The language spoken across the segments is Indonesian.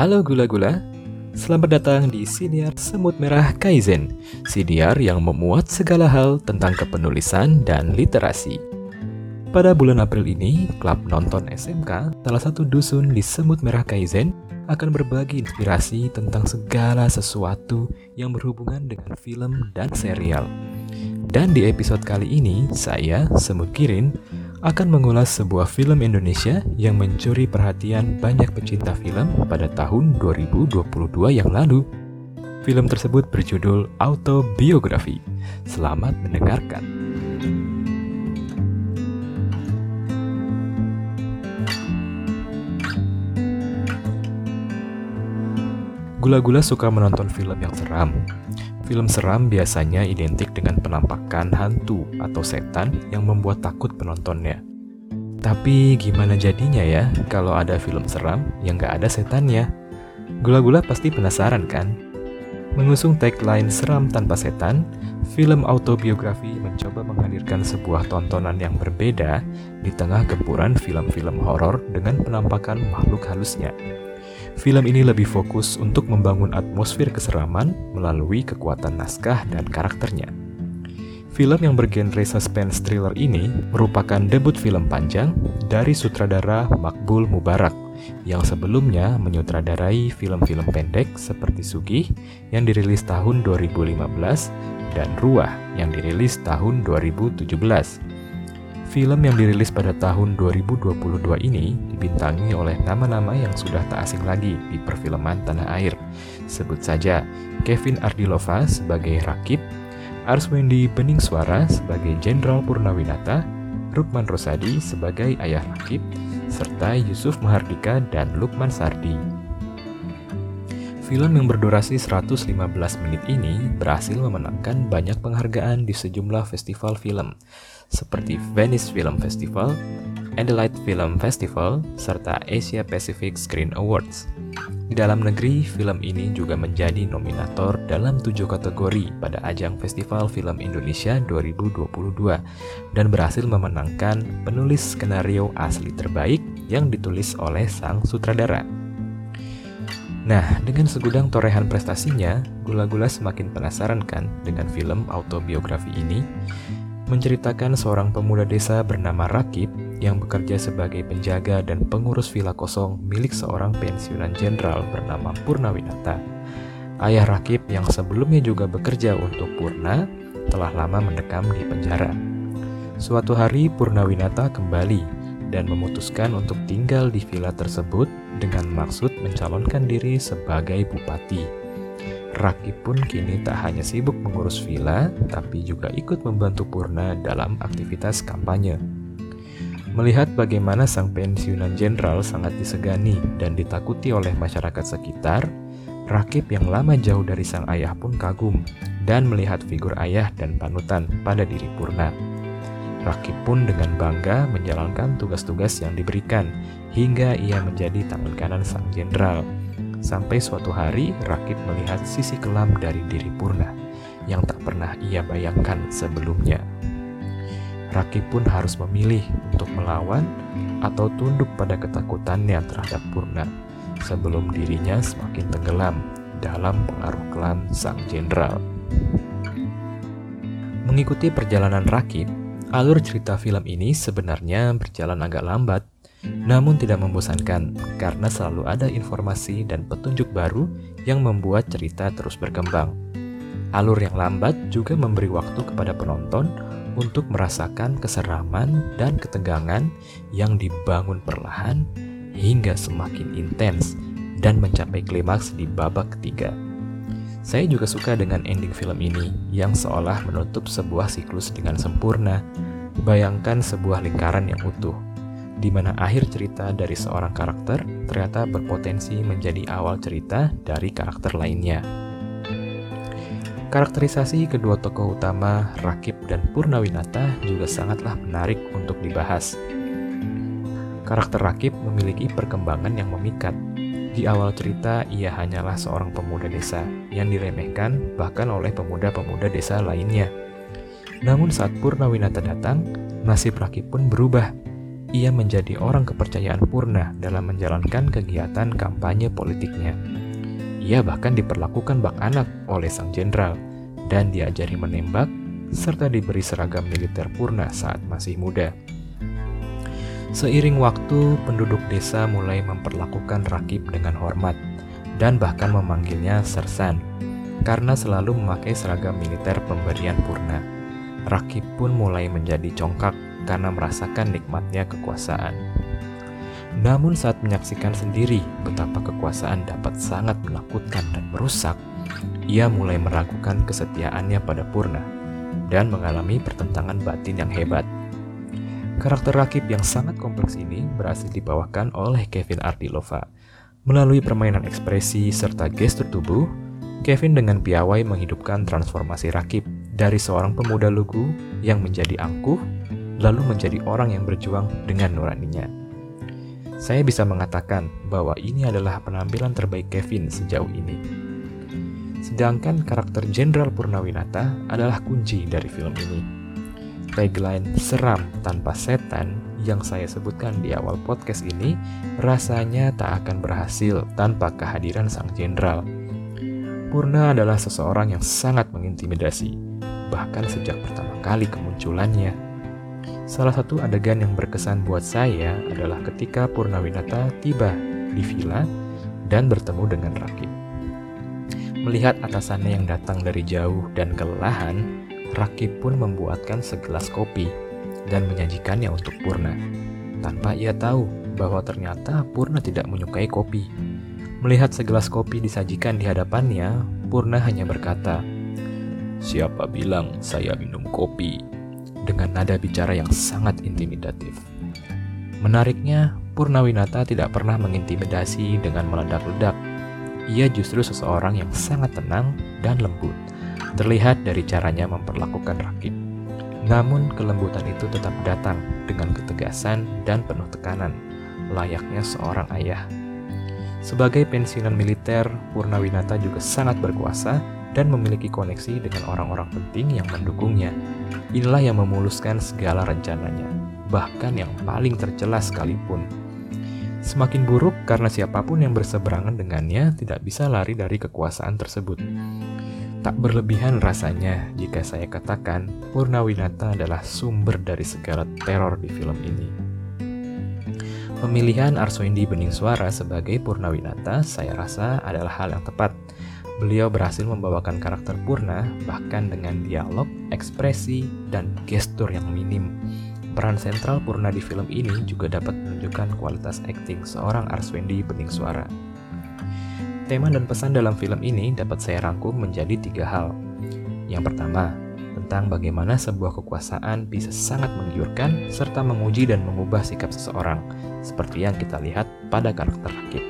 Halo gula-gula, selamat datang di Siniar Semut Merah Kaizen, Siniar yang memuat segala hal tentang kepenulisan dan literasi. Pada bulan April ini, klub nonton SMK, salah satu dusun di Semut Merah Kaizen, akan berbagi inspirasi tentang segala sesuatu yang berhubungan dengan film dan serial. Dan di episode kali ini, saya, Semut Kirin, akan mengulas sebuah film Indonesia yang mencuri perhatian banyak pecinta film pada tahun 2022 yang lalu. Film tersebut berjudul Autobiografi. Selamat mendengarkan. Gula-gula suka menonton film yang seram, Film seram biasanya identik dengan penampakan hantu atau setan yang membuat takut penontonnya. Tapi gimana jadinya ya kalau ada film seram yang gak ada setannya? Gula-gula pasti penasaran kan? Mengusung tagline seram tanpa setan, film autobiografi mencoba menghadirkan sebuah tontonan yang berbeda di tengah gempuran film-film horor dengan penampakan makhluk halusnya. Film ini lebih fokus untuk membangun atmosfer keseraman melalui kekuatan naskah dan karakternya. Film yang bergenre suspense thriller ini merupakan debut film panjang dari sutradara Makbul Mubarak yang sebelumnya menyutradarai film-film pendek seperti Sugih yang dirilis tahun 2015 dan Ruah yang dirilis tahun 2017. Film yang dirilis pada tahun 2022 ini dibintangi oleh nama-nama yang sudah tak asing lagi di perfilman tanah air. Sebut saja Kevin Ardilova sebagai Rakib, Arswendi Beningswara sebagai Jenderal Purnawinata, Rukman Rosadi sebagai ayah Rakib, serta Yusuf Mahardika dan Lukman Sardi. Film yang berdurasi 115 menit ini berhasil memenangkan banyak penghargaan di sejumlah festival film, seperti Venice Film Festival, Adelaide Film Festival, serta Asia Pacific Screen Awards. Di dalam negeri, film ini juga menjadi nominator dalam tujuh kategori pada ajang Festival Film Indonesia 2022 dan berhasil memenangkan penulis skenario asli terbaik yang ditulis oleh sang sutradara. Nah, dengan segudang torehan prestasinya, Gula-Gula semakin penasaran kan dengan film autobiografi ini? menceritakan seorang pemuda desa bernama Rakib yang bekerja sebagai penjaga dan pengurus villa kosong milik seorang pensiunan jenderal bernama Purnawinata. Ayah Rakib yang sebelumnya juga bekerja untuk Purna telah lama mendekam di penjara. Suatu hari Purnawinata kembali dan memutuskan untuk tinggal di villa tersebut dengan maksud mencalonkan diri sebagai bupati. Rakib pun kini tak hanya sibuk mengurus villa, tapi juga ikut membantu Purna dalam aktivitas kampanye. Melihat bagaimana sang pensiunan jenderal sangat disegani dan ditakuti oleh masyarakat sekitar, Rakib yang lama jauh dari sang ayah pun kagum dan melihat figur ayah dan panutan pada diri Purna. Rakib pun dengan bangga menjalankan tugas-tugas yang diberikan hingga ia menjadi tangan kanan sang jenderal Sampai suatu hari Rakib melihat sisi kelam dari diri Purna yang tak pernah ia bayangkan sebelumnya. Rakib pun harus memilih untuk melawan atau tunduk pada ketakutannya terhadap Purna sebelum dirinya semakin tenggelam dalam pengaruh klan sang jenderal. Mengikuti perjalanan Rakib, alur cerita film ini sebenarnya berjalan agak lambat namun tidak membosankan karena selalu ada informasi dan petunjuk baru yang membuat cerita terus berkembang. Alur yang lambat juga memberi waktu kepada penonton untuk merasakan keseraman dan ketegangan yang dibangun perlahan hingga semakin intens dan mencapai klimaks di babak ketiga. Saya juga suka dengan ending film ini yang seolah menutup sebuah siklus dengan sempurna. Bayangkan sebuah lingkaran yang utuh di mana akhir cerita dari seorang karakter ternyata berpotensi menjadi awal cerita dari karakter lainnya. Karakterisasi kedua tokoh utama, Rakib dan Purnawinata, juga sangatlah menarik untuk dibahas. Karakter Rakib memiliki perkembangan yang memikat. Di awal cerita, ia hanyalah seorang pemuda desa yang diremehkan bahkan oleh pemuda-pemuda desa lainnya. Namun saat Purnawinata datang, nasib Rakib pun berubah ia menjadi orang kepercayaan Purna dalam menjalankan kegiatan kampanye politiknya. Ia bahkan diperlakukan bak anak oleh sang jenderal dan diajari menembak serta diberi seragam militer Purna saat masih muda. Seiring waktu, penduduk desa mulai memperlakukan Rakib dengan hormat dan bahkan memanggilnya Sersan karena selalu memakai seragam militer pemberian Purna. Rakib pun mulai menjadi congkak karena merasakan nikmatnya kekuasaan. Namun saat menyaksikan sendiri betapa kekuasaan dapat sangat menakutkan dan merusak, ia mulai meragukan kesetiaannya pada Purna dan mengalami pertentangan batin yang hebat. Karakter Rakib yang sangat kompleks ini berhasil dibawakan oleh Kevin Ardilova. Melalui permainan ekspresi serta gestur tubuh, Kevin dengan piawai menghidupkan transformasi Rakib dari seorang pemuda lugu yang menjadi angkuh lalu menjadi orang yang berjuang dengan nuraninya. Saya bisa mengatakan bahwa ini adalah penampilan terbaik Kevin sejauh ini. Sedangkan karakter Jenderal Purnawinata adalah kunci dari film ini. Tagline seram tanpa setan yang saya sebutkan di awal podcast ini rasanya tak akan berhasil tanpa kehadiran sang jenderal. Purna adalah seseorang yang sangat mengintimidasi, bahkan sejak pertama kali kemunculannya. Salah satu adegan yang berkesan buat saya adalah ketika Purnawinata tiba di villa dan bertemu dengan Rakib. Melihat atasannya yang datang dari jauh dan kelelahan, Rakib pun membuatkan segelas kopi dan menyajikannya untuk Purna. Tanpa ia tahu bahwa ternyata Purna tidak menyukai kopi. Melihat segelas kopi disajikan di hadapannya, Purna hanya berkata, "Siapa bilang saya minum kopi?" dengan nada bicara yang sangat intimidatif. Menariknya, Purnawinata tidak pernah mengintimidasi dengan meledak-ledak. Ia justru seseorang yang sangat tenang dan lembut, terlihat dari caranya memperlakukan Rakib. Namun, kelembutan itu tetap datang dengan ketegasan dan penuh tekanan, layaknya seorang ayah. Sebagai pensiunan militer, Purnawinata juga sangat berkuasa dan memiliki koneksi dengan orang-orang penting yang mendukungnya. Inilah yang memuluskan segala rencananya, bahkan yang paling tercela sekalipun. Semakin buruk karena siapa pun yang berseberangan dengannya tidak bisa lari dari kekuasaan tersebut. Tak berlebihan rasanya jika saya katakan Purnawinata adalah sumber dari segala teror di film ini. Pemilihan Arswendi Bening Suara sebagai Purnawinata saya rasa adalah hal yang tepat Beliau berhasil membawakan karakter Purna bahkan dengan dialog, ekspresi, dan gestur yang minim. Peran sentral Purna di film ini juga dapat menunjukkan kualitas akting seorang Arswendi Bening Suara. Tema dan pesan dalam film ini dapat saya rangkum menjadi tiga hal. Yang pertama, tentang bagaimana sebuah kekuasaan bisa sangat menggiurkan serta menguji dan mengubah sikap seseorang, seperti yang kita lihat pada karakter Rakib.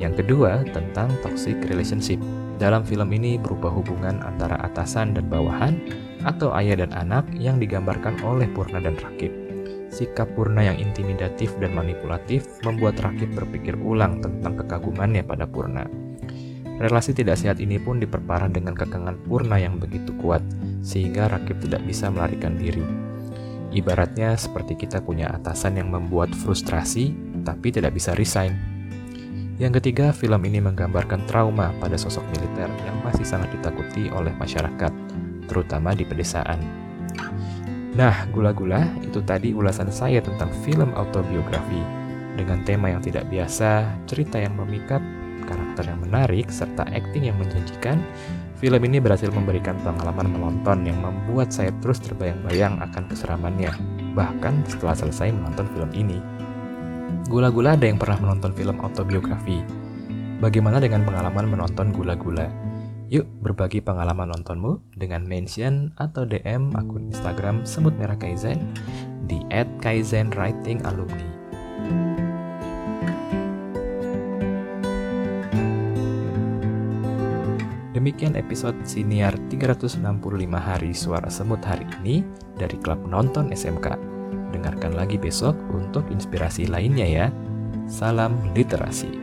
Yang kedua, tentang toxic relationship. Dalam film ini berupa hubungan antara atasan dan bawahan atau ayah dan anak yang digambarkan oleh Purna dan Rakib. Sikap Purna yang intimidatif dan manipulatif membuat Rakib berpikir ulang tentang kekagumannya pada Purna. Relasi tidak sehat ini pun diperparah dengan kekangan Purna yang begitu kuat, sehingga Rakib tidak bisa melarikan diri. Ibaratnya seperti kita punya atasan yang membuat frustrasi, tapi tidak bisa resign yang ketiga, film ini menggambarkan trauma pada sosok militer yang masih sangat ditakuti oleh masyarakat, terutama di pedesaan. Nah, gula-gula, itu tadi ulasan saya tentang film autobiografi. Dengan tema yang tidak biasa, cerita yang memikat, karakter yang menarik, serta akting yang menjanjikan, film ini berhasil memberikan pengalaman menonton yang membuat saya terus terbayang-bayang akan keseramannya, bahkan setelah selesai menonton film ini. Gula-gula ada yang pernah menonton film autobiografi. Bagaimana dengan pengalaman menonton gula-gula? Yuk berbagi pengalaman nontonmu dengan mention atau DM akun Instagram Semut Merah Kaizen di @kaizenwritingalumni. Demikian episode Siniar 365 Hari Suara Semut hari ini dari Klub Nonton SMK. Dengarkan lagi besok untuk inspirasi lainnya ya. Salam literasi.